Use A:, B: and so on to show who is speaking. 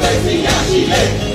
A: 对是也是累。